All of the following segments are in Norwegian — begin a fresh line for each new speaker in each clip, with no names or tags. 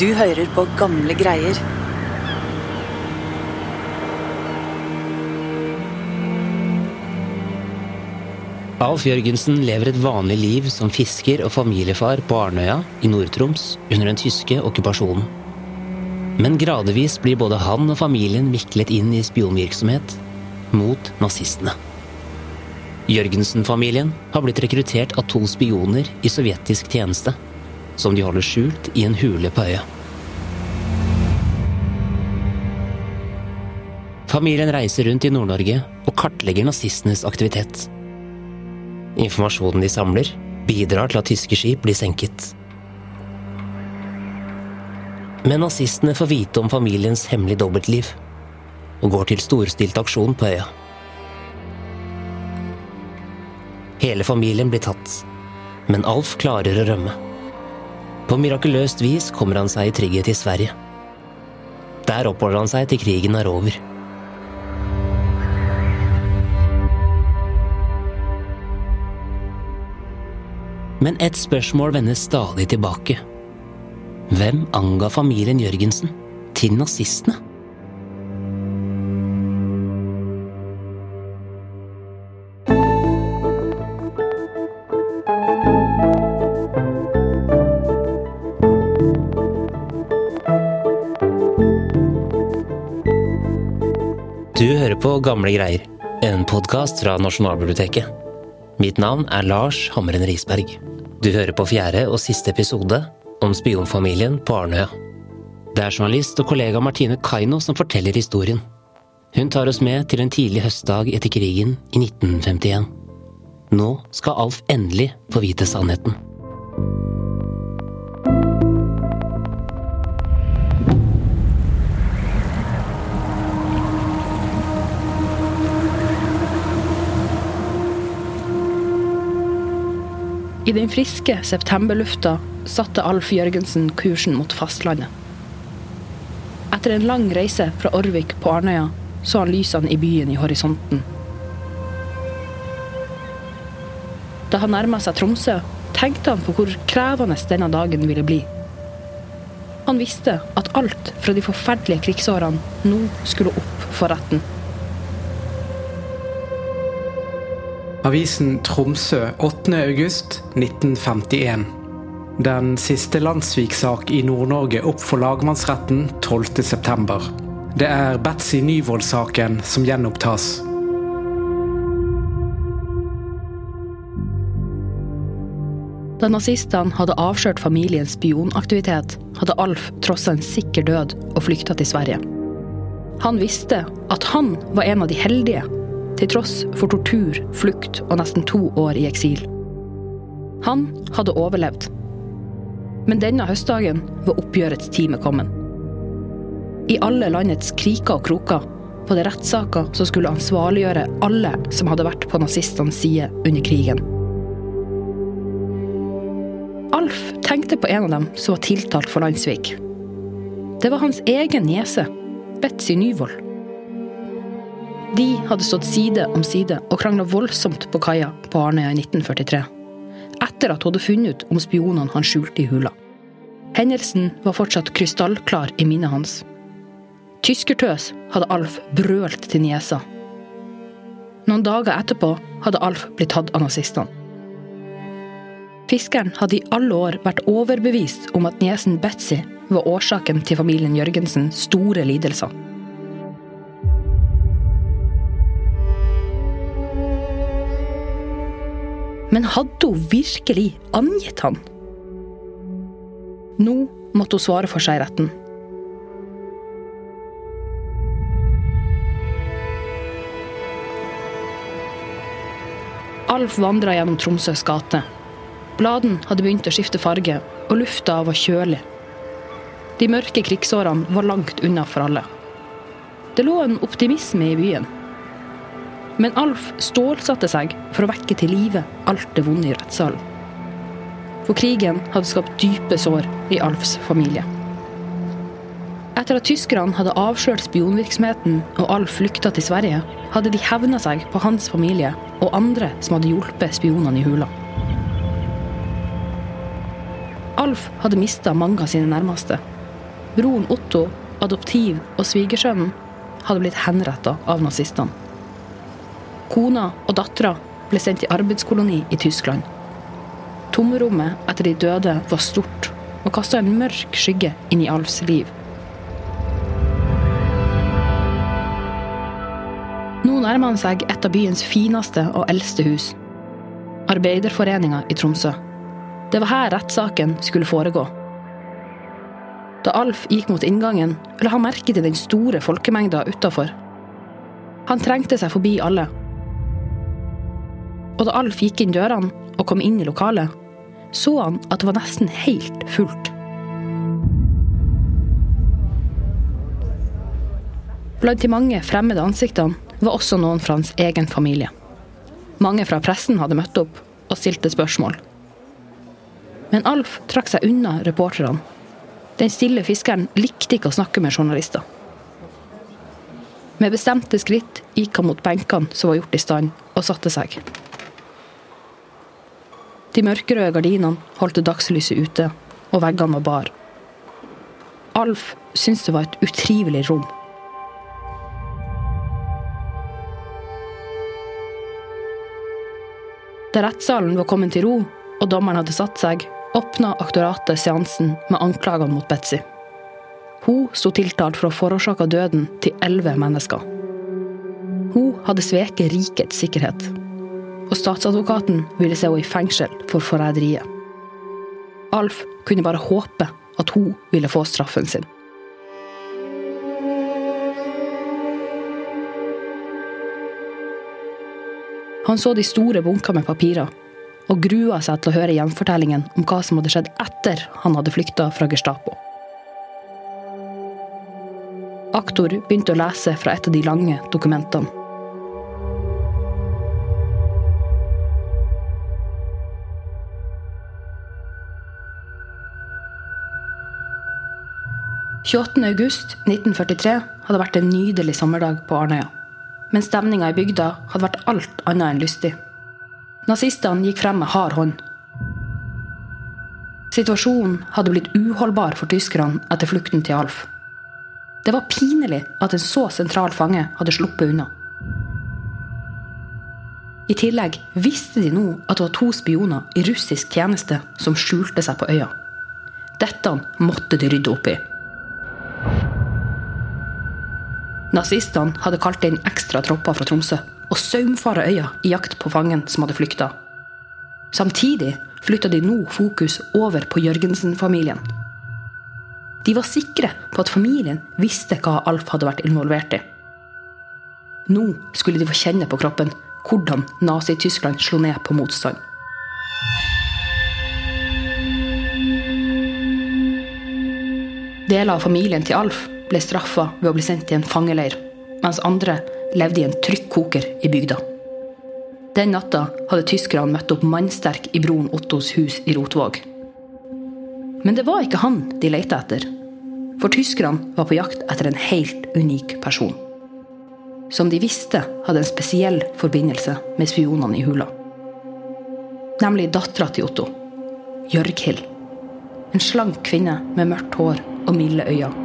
Du hører på gamle greier.
Alf Jørgensen lever et vanlig liv som fisker og familiefar på Arnøya i Nord-Troms under den tyske okkupasjonen. Men gradvis blir både han og familien viklet inn i spionvirksomhet mot nazistene. Jørgensen-familien har blitt rekruttert av to spioner i sovjetisk tjeneste, som de holder skjult i en hule på øya. Familien reiser rundt i Nord-Norge og kartlegger nazistenes aktivitet. Informasjonen de samler, bidrar til at tyske skip blir senket. Men nazistene får vite om familiens hemmelige dobbeltliv, og går til storstilt aksjon på øya. Hele familien blir tatt, men Alf klarer å rømme. På mirakuløst vis kommer han seg i trygghet i Sverige. Der oppholder han seg til krigen er over. Men ett spørsmål vender stadig tilbake. Hvem anga familien Jørgensen til nazistene? På Gamle greier, en podkast fra Nasjonalbiblioteket. Mitt navn er Lars Hamren Risberg. Du hører på fjerde og siste episode om spionfamilien på Arnøya. Det er journalist og kollega Martine Kaino som forteller historien. Hun tar oss med til en tidlig høstdag etter krigen i 1951. Nå skal Alf endelig få vite sannheten.
I den friske septemberlufta satte Alf Jørgensen kursen mot fastlandet. Etter en lang reise fra Orvik på Arnøya så han lysene i byen i horisonten. Da han nærma seg Tromsø, tenkte han på hvor krevende denne dagen ville bli. Han visste at alt fra de forferdelige krigsårene nå skulle opp for retten.
Avisen Tromsø 8. august 1951. Den siste landssviksak i Nord-Norge opp for lagmannsretten 12. september. Det er Betzy Nyvold-saken som gjenopptas.
Da nazistene hadde avslørt familiens spionaktivitet, hadde Alf trossa en sikker død og flykta til Sverige. Han visste at han var en av de heldige, til tross for tortur, flukt og nesten to år i eksil. Han hadde overlevd. Men denne høstdagen var oppgjørets time kommet. I alle landets kriker og kroker var det rettssaker som skulle ansvarliggjøre alle som hadde vært på nazistenes side under krigen. Alf tenkte på en av dem som var tiltalt for landssvik. Det var hans egen niese, Betzy Nyvold. De hadde stått side om side og krangla voldsomt på kaia på Arnøya i 1943. Etter at hun hadde funnet ut om spionene han skjulte i hula. Hendelsen var fortsatt krystallklar i minnet hans. Tyskertøs hadde Alf brølt til niesa. Noen dager etterpå hadde Alf blitt tatt av nazistene. Fiskeren hadde i alle år vært overbevist om at niesen Betzy var årsaken til familien Jørgensens store lidelser. Men hadde hun virkelig angitt han? Nå måtte hun svare for seg i retten. Alf vandra gjennom Tromsøs gate. Bladene hadde begynt å skifte farge, og lufta var kjølig. De mørke krigsårene var langt unna for alle. Det lå en optimisme i byen. Men Alf stålsatte seg for å vekke til live alt det vonde i rettssalen. For krigen hadde skapt dype sår i Alfs familie. Etter at tyskerne hadde avslørt spionvirksomheten og Alf flykta til Sverige, hadde de hevna seg på hans familie og andre som hadde hjulpet spionene i hula. Alf hadde mista mange av sine nærmeste, broren Otto, adoptiv og svigersønnen hadde blitt henretta av nazistene. Kona og dattera ble sendt i arbeidskoloni i Tyskland. Tomrommet etter de døde var stort og kasta en mørk skygge inn i Alfs liv. Nå nærmer han seg et av byens fineste og eldste hus. Arbeiderforeninga i Tromsø. Det var her rettssaken skulle foregå. Da Alf gikk mot inngangen, la han merke til den store folkemengda utafor. Han trengte seg forbi alle. Og da Alf gikk inn dørene og kom inn i lokalet, så han at det var nesten helt fullt. Blant de mange fremmede ansiktene var også noen fra hans egen familie. Mange fra pressen hadde møtt opp og stilte spørsmål. Men Alf trakk seg unna reporterne. Den stille fiskeren likte ikke å snakke med journalister. Med bestemte skritt gikk han mot benkene som var gjort i stand, og satte seg. De mørkerøde gardinene holdt dagslyset ute, og veggene var bar. Alf syntes det var et utrivelig rom. Da rettssalen var kommet til ro, og dommeren hadde satt seg, åpna aktoratet seansen med anklagene mot Betzy. Hun sto tiltalt for å forårsake døden til elleve mennesker. Hun hadde sveket rikets sikkerhet. Og statsadvokaten ville se henne i fengsel for forræderiet. Alf kunne bare håpe at hun ville få straffen sin. Han så de store bunker med papirer, og grua seg til å høre gjenfortellingen om hva som hadde skjedd etter han hadde flykta fra Gestapo. Aktor begynte å lese fra et av de lange dokumentene. August 1943 hadde vært en nydelig sommerdag på Arnøya. Men stemninga i bygda hadde vært alt annet enn lystig. Nazistene gikk frem med hard hånd. Situasjonen hadde blitt uholdbar for tyskerne etter flukten til Alf. Det var pinlig at en så sentral fange hadde sluppet unna. I tillegg visste de nå at det var to spioner i russisk tjeneste som skjulte seg på øya. Dette måtte de rydde opp i. Nazistene hadde kalt inn ekstra tropper fra Tromsø og saumfara øya i jakt på fangen som hadde flykta. Samtidig flytta de nå fokus over på Jørgensen-familien. De var sikre på at familien visste hva Alf hadde vært involvert i. Nå skulle de få kjenne på kroppen hvordan Nazi-Tyskland slo ned på motstand. Deler av familien til Alf ble straffa ved å bli sendt til en fangeleir, mens andre levde i en trykkoker i bygda. Den natta hadde tyskerne møtt opp mannsterk i broren Ottos hus i Rotvåg. Men det var ikke han de lette etter. For tyskerne var på jakt etter en helt unik person. Som de visste hadde en spesiell forbindelse med spionene i hula. Nemlig dattera til Otto, Jørghild. En slank kvinne med mørkt hår og milde øyne.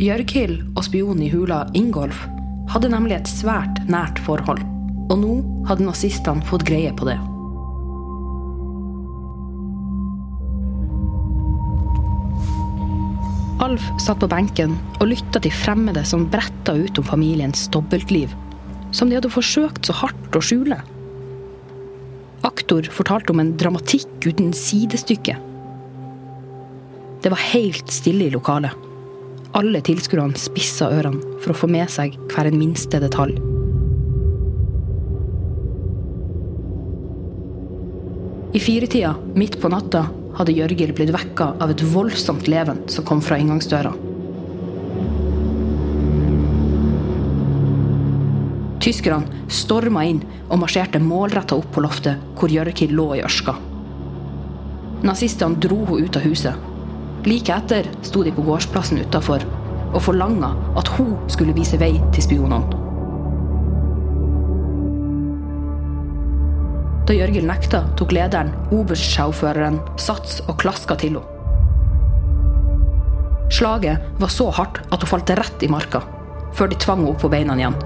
Jørghild og spionen i hula Ingolf hadde nemlig et svært nært forhold. Og nå hadde nazistene fått greie på det. Alf satt på benken og lytta til fremmede som bretta ut om familiens dobbeltliv, som de hadde forsøkt så hardt å skjule. Aktor fortalte om en dramatikk uten sidestykke. Det var helt stille i lokalet. Alle tilskuerne spissa ørene for å få med seg hver en minste detalj. I firetida, midt på natta, hadde Jørgil blitt vekka av et voldsomt leven som kom fra inngangsdøra. Tyskerne storma inn og marsjerte målretta opp på loftet hvor Jørgil lå i ørska. Nazistene dro henne ut av huset Like etter sto de på gårdsplassen utafor og forlanga at hun skulle vise vei til spionene. Da Jørgil nekta, tok lederen, oberstsjåføren, sats og klaska til henne. Slaget var så hardt at hun falt rett i marka, før de tvang henne opp på beina igjen.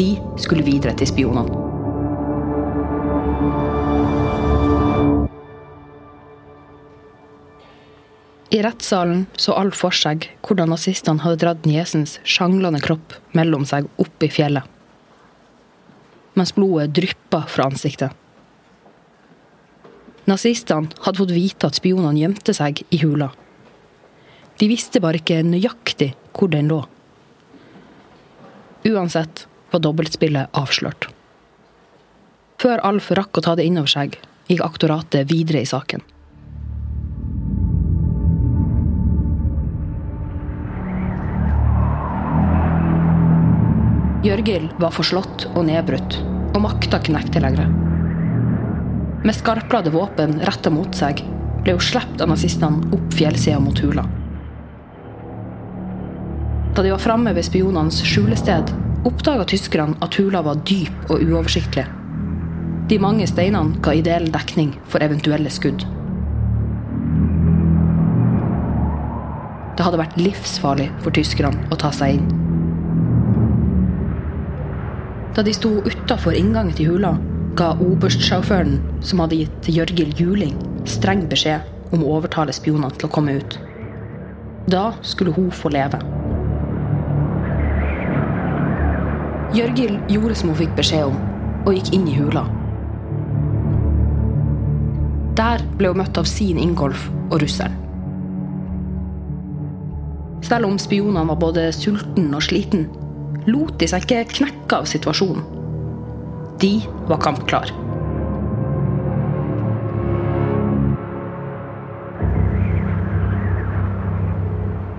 De skulle videre til spionene. I rettssalen så alt for seg hvordan nazistene hadde dratt niesens sjanglende kropp mellom seg opp i fjellet. Mens blodet dryppa fra ansiktet. Nazistene hadde fått vite at spionene gjemte seg i hula. De visste bare ikke nøyaktig hvor den lå. Uansett var dobbeltspillet avslørt. Før Alf rakk å ta det innover seg, gikk aktoratet videre i saken. Jørgil var forslått og nedbrutt, og makta knekte lenger. Med skarpladde våpen retta mot seg ble hun sluppet av nazistene opp fjellsida mot hula. Da de var framme ved spionenes skjulested, oppdaga tyskerne at hula var dyp og uoversiktlig. De mange steinene ga ideell dekning for eventuelle skudd. Det hadde vært livsfarlig for tyskerne å ta seg inn. Da de sto utafor inngangen til hula, ga oberstsjåføren, som hadde gitt Jørgil juling, streng beskjed om å overtale spionene til å komme ut. Da skulle hun få leve. Jørgil gjorde som hun fikk beskjed om, og gikk inn i hula. Der ble hun møtt av sin Ingolf og russeren. Selv om spionene var både sulten og sliten, lot de seg ikke knekke av situasjonen. De var kampklar.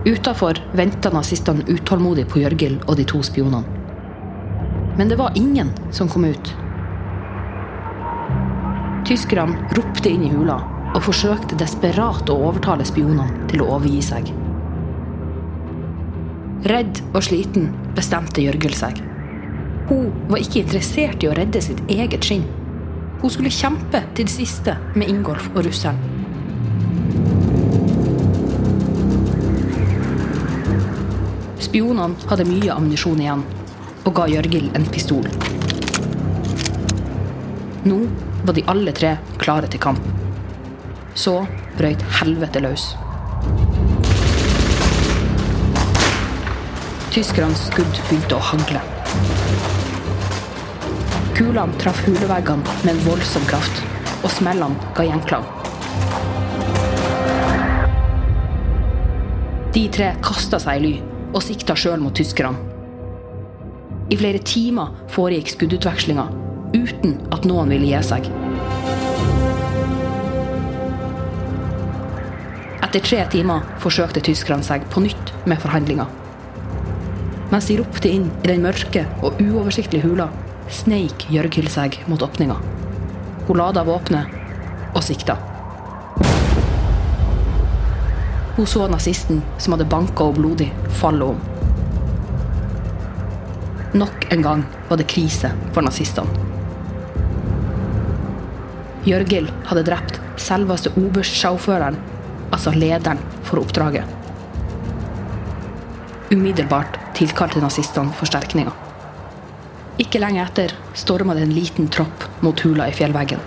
Utafor venta nazistene utålmodig på Jørgil og de to spionene. Men det var ingen som kom ut. Tyskerne ropte inn i hula og forsøkte desperat å overtale spionene til å overgi seg. Redd og sliten bestemte Jørgel seg. Hun var ikke interessert i å redde sitt eget skinn. Hun skulle kjempe til det siste med Ingolf og russeren. Spionene hadde mye ammunisjon igjen og ga Jørgil en pistol. Nå var de alle tre klare til kamp. Så brøyt helvete løs. Tyskernes skudd begynte å hagle. Kulene traff huleveggene med en voldsom kraft, og smellene ga gjenklang. De tre kasta seg i ly og sikta sjøl mot tyskerne. I flere timer foregikk skuddutvekslinga uten at noen ville gi seg. Etter tre timer forsøkte tyskerne seg på nytt med forhandlinger. Mens de ropte inn i den mørke og uoversiktlige hula, sneik Jørghild seg mot åpninga. Hun lada våpenet og sikta. Hun så nazisten som hadde banka henne blodig, falle om. Nok en gang var det krise for nazistene. Jørghild hadde drept selveste oberstsjåføren, altså lederen for oppdraget. Umiddelbart tilkalte nazistene forsterkninger. Ikke lenge etter storma det en liten tropp mot hula i fjellveggen.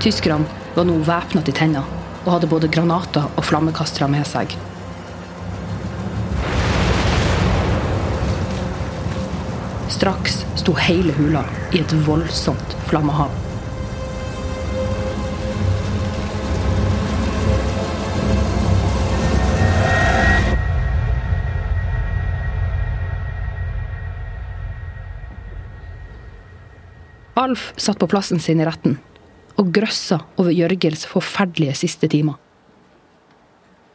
Tyskerne var nå væpna til tenna og hadde både granater og flammekastere med seg. Straks sto hele hula i et voldsomt flammehav. Alf satt på plassen sin i retten og grøssa over Jørgels forferdelige siste timer.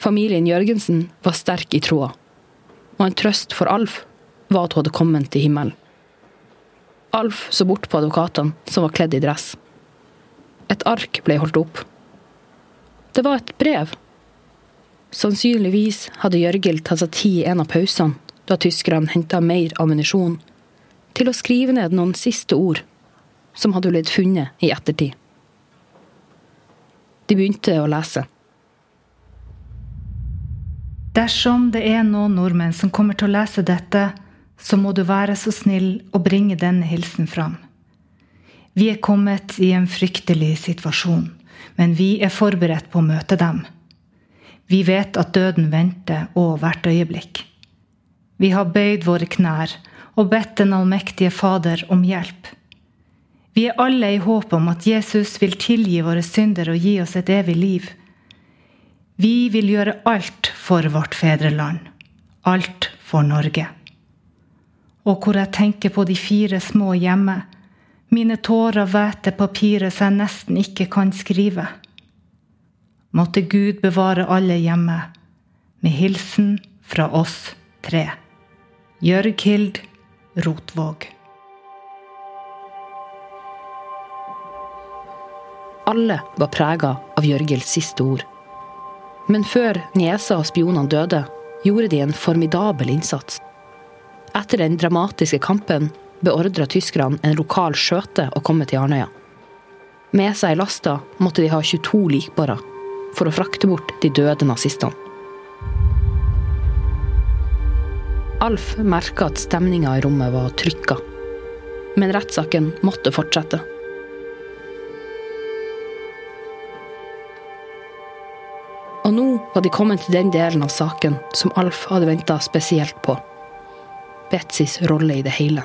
Familien Jørgensen var sterk i troa, og en trøst for Alf var at hun hadde kommet til himmelen. Alf så bort på advokatene som var kledd i dress. Et ark ble holdt opp. Det var et brev. Sannsynligvis hadde Jørgil tatt seg tid i en av pausene da tyskerne henta mer ammunisjon til å skrive ned noen siste ord som hadde blitt funnet i ettertid. De begynte å lese.
Dersom det er noen nordmenn som kommer til å lese dette, så må du være så snill å bringe denne hilsen fram. Vi er kommet i en fryktelig situasjon, men vi er forberedt på å møte dem. Vi vet at døden venter og hvert øyeblikk. Vi har bøyd våre knær og bedt Den allmektige Fader om hjelp. Vi er alle i håp om at Jesus vil tilgi våre synder og gi oss et evig liv. Vi vil gjøre alt for vårt fedreland. Alt for Norge. Og hvor jeg tenker på de fire små hjemme. Mine tårer væter papiret så jeg nesten ikke kan skrive. Måtte Gud bevare alle hjemme. Med hilsen fra oss tre. Jørghild Rotvåg.
Alle var prega av Jørgels siste ord. Men før niesa og spionene døde, gjorde de en formidabel innsats. Etter den dramatiske kampen beordra tyskerne en lokal skjøte å komme til Arnøya. Med seg i lasta måtte de ha 22 likbårer for å frakte bort de døde nazistene. Alf merka at stemninga i rommet var trykka. Men rettssaken måtte fortsette. Var de kommet til den delen av saken som Alf hadde venta spesielt på. Betsys rolle i det hele.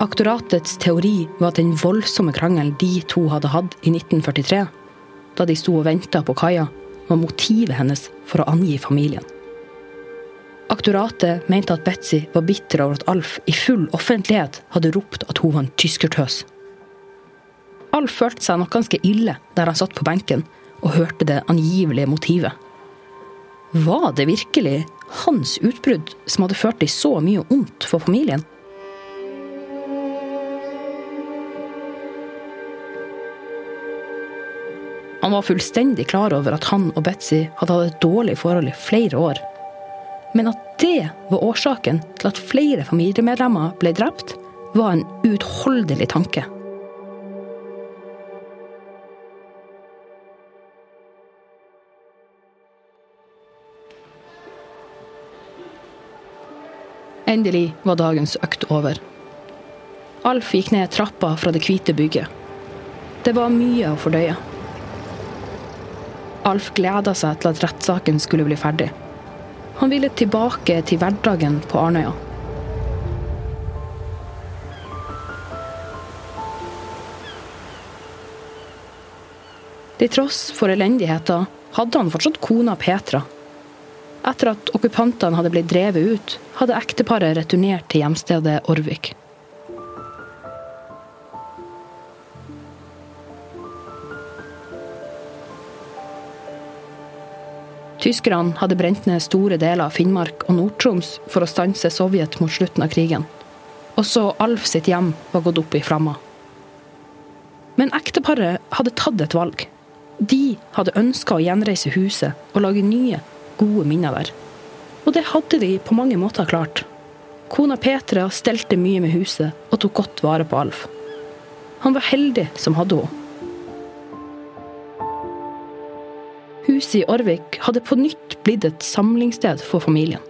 Aktoratets teori var at den voldsomme krangelen de to hadde hatt i 1943, da de sto og venta på kaia, var motivet hennes for å angi familien. Aktoratet mente at Betzy var bitter over at Alf i full offentlighet hadde ropt at hun var en tyskertøs. Alf følte seg nok ganske ille der han satt på benken og hørte det angivelige motivet. Var det virkelig hans utbrudd som hadde ført til så mye ondt for familien? Han var fullstendig klar over at han og Betzy hadde hatt et dårlig forhold i flere år. Men at det var årsaken til at flere familiemedlemmer ble drept, var en uutholdelig tanke. Endelig var dagens økt over. Alf gikk ned trappa fra det hvite bygget. Det var mye å fordøye. Alf gleda seg til at rettssaken skulle bli ferdig. Han ville tilbake til hverdagen på Arnøya. Til tross for elendigheter hadde han fortsatt kona Petra. Etter at okkupantene hadde blitt drevet ut, hadde ekteparet returnert til hjemstedet Orvik. Tyskerne hadde brent ned store deler av Finnmark og Nord-Troms for å stanse Sovjet mot slutten av krigen. Også Alf sitt hjem var gått opp i flammer. Men ekteparet hadde tatt et valg. De hadde ønska å gjenreise huset og lage nye, gode minner der. Og det hadde de på mange måter klart. Kona Petra stelte mye med huset og tok godt vare på Alf. Han var heldig som hadde henne. Huset i Orvik hadde på nytt blitt et samlingssted for familien.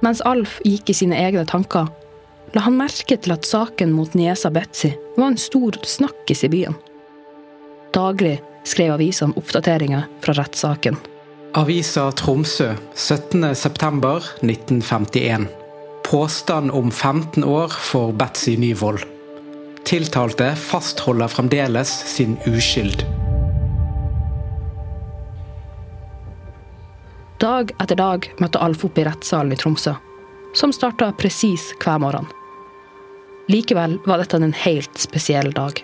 Mens Alf gikk i sine egne tanker, la han merke til at saken mot niesa Betzy var en stor snakkis i byen. Daglig skrev avisene oppdateringer fra rettssaken.
Avisa Tromsø 17.9.1951. Påstand om 15 år for Betzy Nyvold. Tiltalte fastholder fremdeles sin uskyld.
Dag etter dag møtte Alf opp i rettssalen i Tromsø, som starta presis hver morgen. Likevel var dette en helt spesiell dag.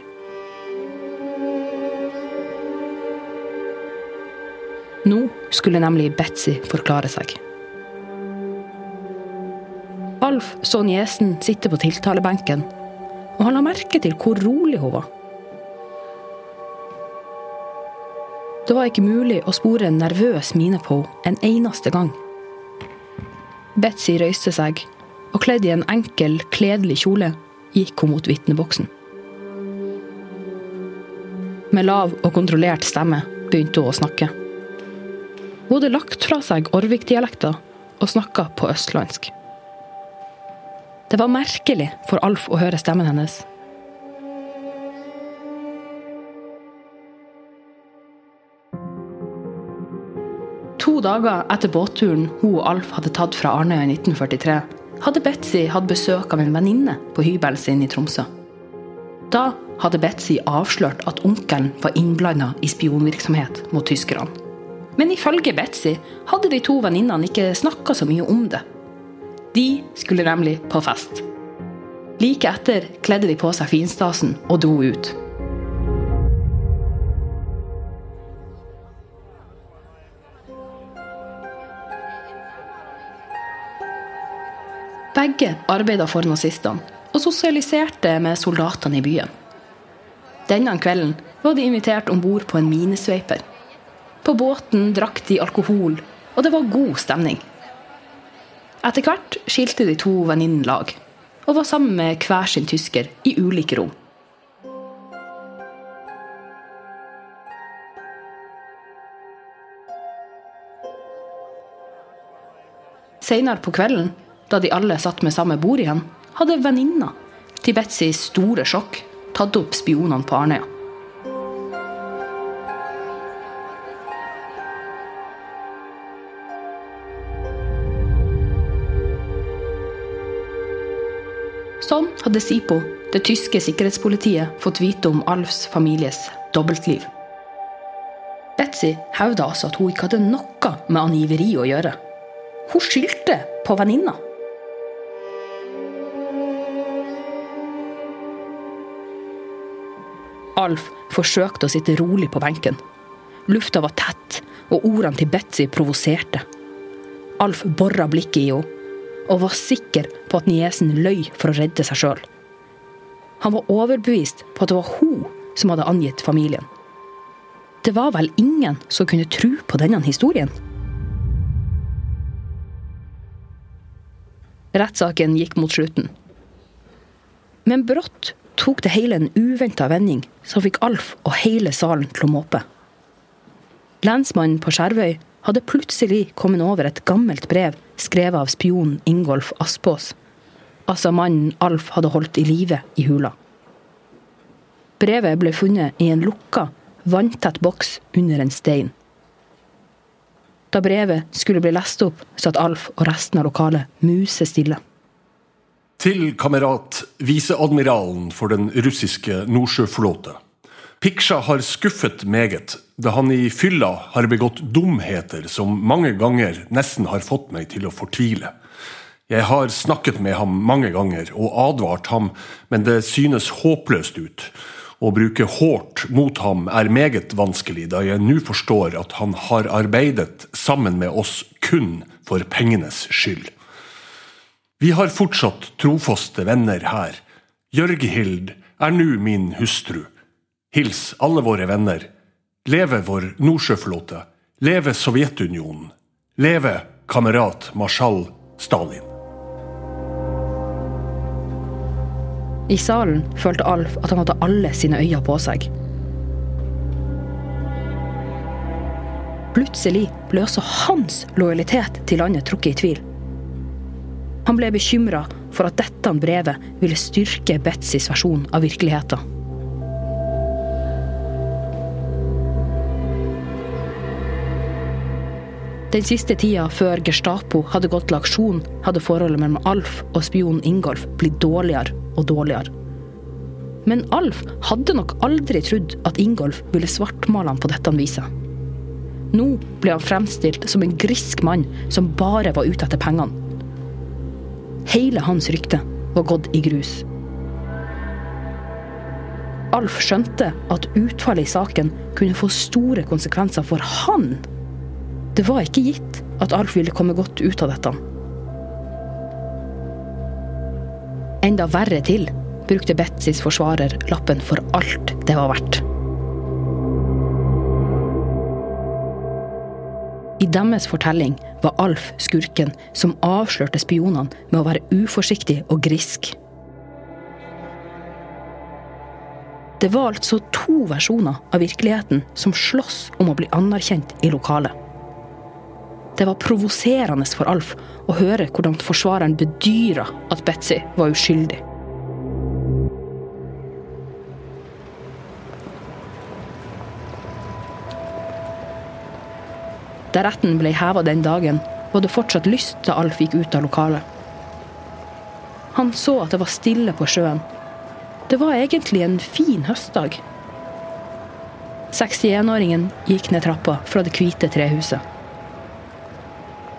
Nå skulle nemlig Betzy forklare seg. Alf så niesen sitte på tiltalebenken og han la merke til hvor rolig hun var. Det var ikke mulig å spore en nervøs mine på henne en eneste gang. Betzy røyste seg, og kledd i en enkel, kledelig kjole gikk hun mot vitneboksen. Med lav og kontrollert stemme begynte hun å snakke. Hun hadde lagt fra seg Orvik-dialekta og snakka på østlandsk. Det var merkelig for Alf å høre stemmen hennes. To dager etter båtturen hun og Alf hadde tatt fra Arnøya i 1943, hadde Betzy hatt besøk av en venninne på hybelen sin i Tromsø. Da hadde Betzy avslørt at onkelen var innblanda i spionvirksomhet mot tyskerne. Men ifølge Betzy hadde de to venninnene ikke snakka så mye om det. De skulle nemlig på fest. Like etter kledde de på seg finstasen og dro ut. Begge arbeida for nazistene og sosialiserte med soldatene i byen. Denne kvelden var de invitert om bord på en minesveiper. På båten drakk de alkohol, og det var god stemning. Etter hvert skilte de to venninnene lag, og var sammen med hver sin tysker i ulike rom. Seinere på kvelden da de alle satt med samme bord igjen, hadde venninna til Betzys store sjokk tatt opp spionene på Arnøya. Hadde SIPO, det tyske sikkerhetspolitiet, fått vite om Alfs families dobbeltliv. Betzy hevda altså at hun ikke hadde noe med angiveri å gjøre. Hun skyldte på venninna. Alf forsøkte å sitte rolig på benken. Lufta var tett, og ordene til Betzy provoserte. Alf bora blikket i henne, og var sikker på at niesen løy for å redde seg sjøl. Han var overbevist på at det var hun som hadde angitt familien. Det var vel ingen som kunne tro på denne historien? Rettssaken gikk mot slutten. Men brått tok det hele en uventa vending som fikk Alf og hele salen til å måpe. Lensmannen på Skjervøy hadde plutselig kommet over et gammelt brev skrevet av spionen Ingolf Aspås, altså mannen Alf hadde holdt i live i hula. Brevet ble funnet i en lukka, vanntett boks under en stein. Da brevet skulle bli lest opp, satt Alf og resten av lokalet musestille.
Til kamerat viseadmiralen for den russiske nordsjøflåte. Piksja har skuffet meget, da han i fylla har begått dumheter som mange ganger nesten har fått meg til å fortvile. Jeg har snakket med ham mange ganger og advart ham, men det synes håpløst ut. Å bruke hårt mot ham er meget vanskelig, da jeg nå forstår at han har arbeidet sammen med oss kun for pengenes skyld. Vi har fortsatt trofaste venner her. Jørghild er nå min hustru. Hils alle våre venner. Leve vår nordsjøflåte. Leve Sovjetunionen. Leve kamerat marsjal Stalin.
I salen følte Alf at han hadde alle sine øyne på seg. Plutselig ble også hans lojalitet til landet trukket i tvil. Han ble bekymra for at dette brevet ville styrke Betzys versjon av virkeligheten. Den siste tida før Gestapo hadde gått til aksjon, hadde forholdet mellom Alf og spionen Ingolf blitt dårligere og dårligere. Men Alf hadde nok aldri trodd at Ingolf ville svartmale ham på dette viset. Nå ble han fremstilt som en grisk mann som bare var ute etter pengene. Hele hans rykte var gått i grus. Alf skjønte at utfallet i saken kunne få store konsekvenser for han. Det var ikke gitt at Alf ville komme godt ut av dette. Enda verre til brukte Betzys forsvarer lappen for alt det var verdt. I deres fortelling var Alf skurken som avslørte spionene med å være uforsiktig og grisk. Det var altså to versjoner av virkeligheten som sloss om å bli anerkjent i lokalet. Det var provoserende for Alf å høre hvordan forsvareren bedyra at Betzy var uskyldig. Da retten ble heva den dagen, var det fortsatt lyst da Alf gikk ut av lokalet. Han så at det var stille på sjøen. Det var egentlig en fin høstdag. 61-åringen gikk ned trappa fra det hvite trehuset.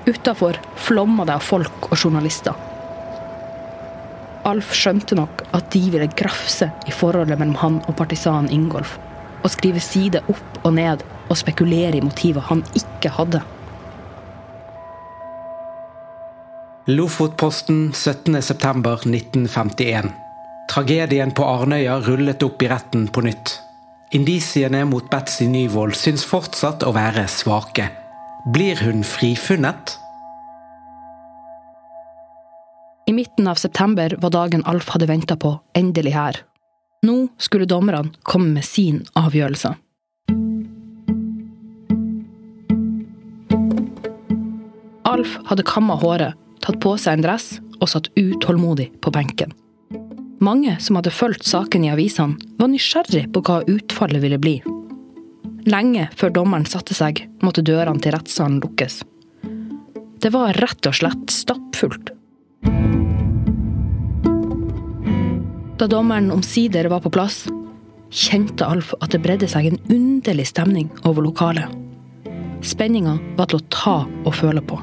Utafor flomma det av folk og journalister. Alf skjønte nok at de ville grafse i forholdet mellom han og partisanen Ingolf, og skrive side opp og ned og spekulere i motiver han ikke hadde.
Lofotposten 17.9.1951. Tragedien på Arnøya rullet opp i retten på nytt. Indisiene mot Betzy Nyvold syns fortsatt å være svake. Blir hun frifunnet?
I midten av september var dagen Alf hadde venta på, endelig her. Nå skulle dommerne komme med sin avgjørelse. Alf hadde kamma håret, tatt på seg en dress og satt utålmodig på benken. Mange som hadde fulgt saken i avisene, var nysgjerrig på hva utfallet ville bli. Lenge før dommeren satte seg, måtte dørene til rettssalen lukkes. Det var rett og slett stappfullt. Da dommeren omsider var på plass, kjente Alf at det bredde seg en underlig stemning over lokalet. Spenninga var til å ta og føle på.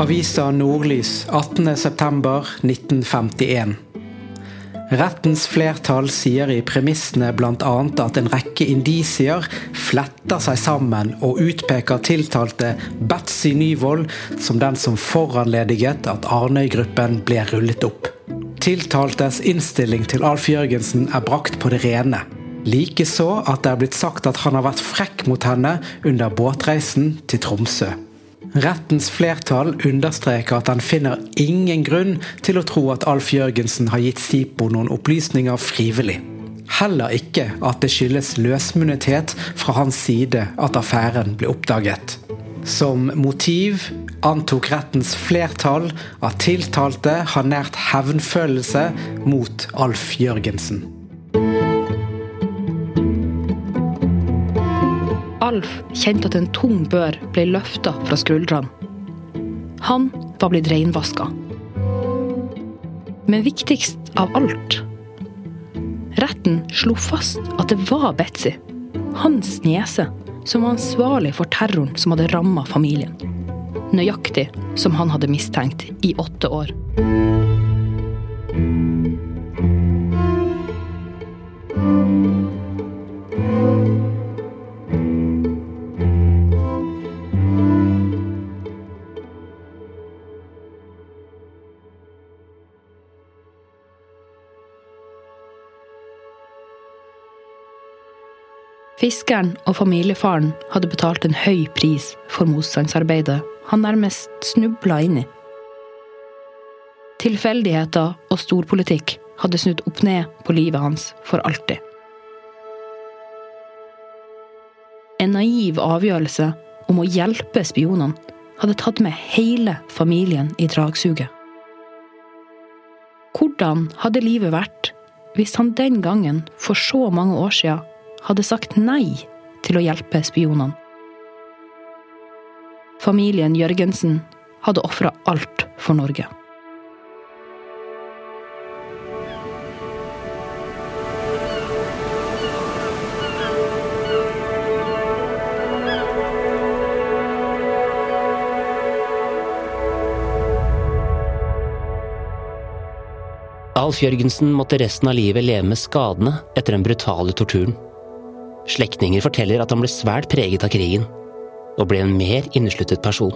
Avisa Nordlys 18.9.1951. Rettens flertall sier i premissene bl.a. at en rekke indisier fletter seg sammen og utpeker tiltalte Betzy Nyvold som den som foranlediget at Arnøy-gruppen ble rullet opp. Tiltaltes innstilling til Alf Jørgensen er brakt på det rene. Likeså at det er blitt sagt at han har vært frekk mot henne under båtreisen til Tromsø. Rettens flertall understreker at han finner ingen grunn til å tro at Alf Jørgensen har gitt Sipo noen opplysninger frivillig. Heller ikke at det skyldes løsmunnethet fra hans side at affæren ble oppdaget. Som motiv antok rettens flertall at tiltalte har nært hevnfølelse mot Alf Jørgensen.
Alf kjente at en tung bør ble løfta fra skuldrene. Han var blitt reinvaska. Men viktigst av alt Retten slo fast at det var Betzy, hans niese, som var ansvarlig for terroren som hadde ramma familien. Nøyaktig som han hadde mistenkt i åtte år. Fiskeren og familiefaren hadde betalt en høy pris for motstandsarbeidet han nærmest snubla inn i. Tilfeldigheter og storpolitikk hadde snudd opp ned på livet hans for alltid. En naiv avgjørelse om å hjelpe spionene hadde tatt med hele familien i dragsuget. Hvordan hadde livet vært hvis han den gangen, for så mange år siden, hadde sagt nei til å hjelpe spionene? Familien Jørgensen hadde ofra alt for Norge.
Alf Jørgensen måtte resten av livet leve med skadene etter den brutale torturen. Slektninger forteller at han ble svært preget av krigen, og ble en mer innesluttet person.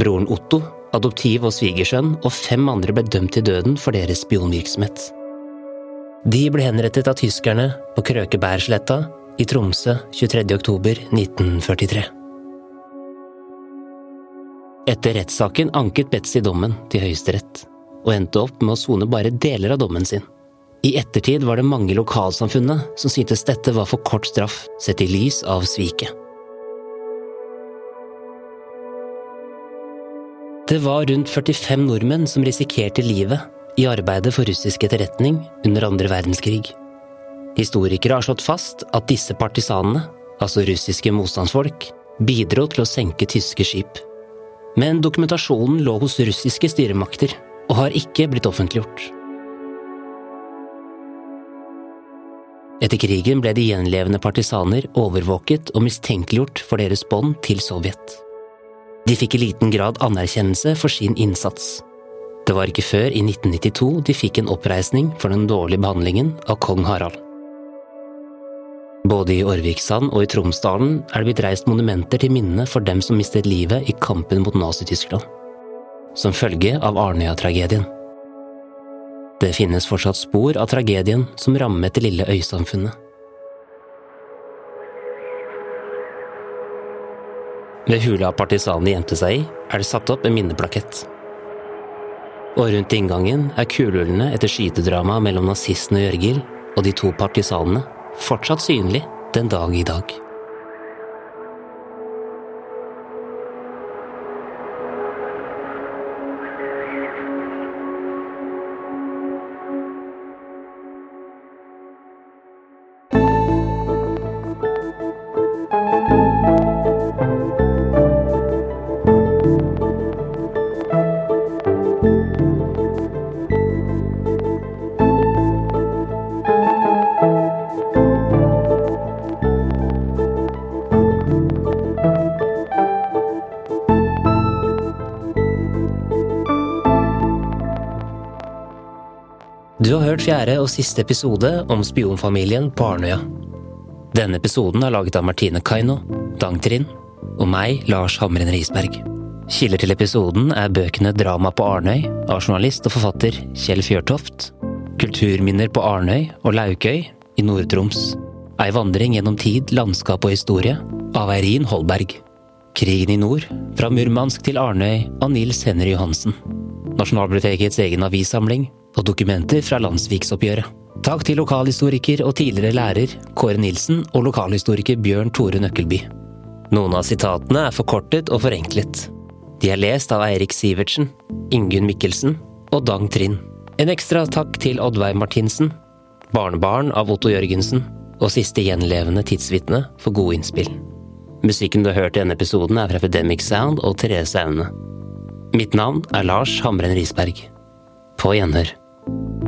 Broren Otto adoptiv og svigersønn og fem andre ble dømt til døden for deres spionvirksomhet. De ble henrettet av tyskerne på Krøkebergsletta i Tromsø 23. oktober 1943. Etter rettssaken anket Betzy dommen til Høyesterett, og endte opp med å sone bare deler av dommen sin. I ettertid var det mange i lokalsamfunnet som syntes dette var for kort straff, sett i lys av sviket. Det var rundt 45 nordmenn som risikerte livet i arbeidet for russisk etterretning under andre verdenskrig. Historikere har slått fast at disse partisanene, altså russiske motstandsfolk, bidro til å senke tyske skip. Men dokumentasjonen lå hos russiske styremakter og har ikke blitt offentliggjort. Etter krigen ble de gjenlevende partisaner overvåket og mistenkeliggjort for deres bånd til Sovjet. De fikk i liten grad anerkjennelse for sin innsats. Det var ikke før i 1992 de fikk en oppreisning for den dårlige behandlingen av kong Harald. Både i Orviksand og i Tromsdalen er det blitt reist monumenter til minne for dem som mistet livet i kampen mot Nazi-Tyskland. Som følge av Arnøya-tragedien. Det finnes fortsatt spor av tragedien som rammet det lille øysamfunnet. Ved hula partisanene gjemte seg i, er det satt opp en minneplakett. Og rundt inngangen er kulehullene etter skytedramaet mellom nazistene og Jørgil og de to partisanene fortsatt synlig den dag i dag. Og siste episode om spionfamilien på Arnøya. Denne episoden er laget av Martine Kaino, Dang Trind og meg, Lars Hamren Risberg. Kilder til episoden er bøkene Drama på Arnøy av journalist og forfatter Kjell Fjørtoft, Kulturminner på Arnøy og Laukøy i Nord-Troms, Ei vandring gjennom tid, landskap og historie av Eirin Holberg, Krigen i nord, fra Murmansk til Arnøy av Nils Henry Johansen, Nasjonalbibliotekets egen avissamling og dokumenter fra landsviksoppgjøret. Takk til lokalhistoriker og tidligere lærer Kåre Nilsen og lokalhistoriker Bjørn Tore Nøkkelby. Noen av sitatene er forkortet og forenklet. De er lest av Eirik Sivertsen, Ingunn Mikkelsen og Dang Trind. En ekstra takk til Oddveig Martinsen, barnebarn av Otto Jørgensen og siste gjenlevende tidsvitne for gode innspill. Musikken du har hørt i denne episoden er fra Epidemic Sound og Therese Aune. Mitt navn er Lars Hamren Risberg. På gjenhør. you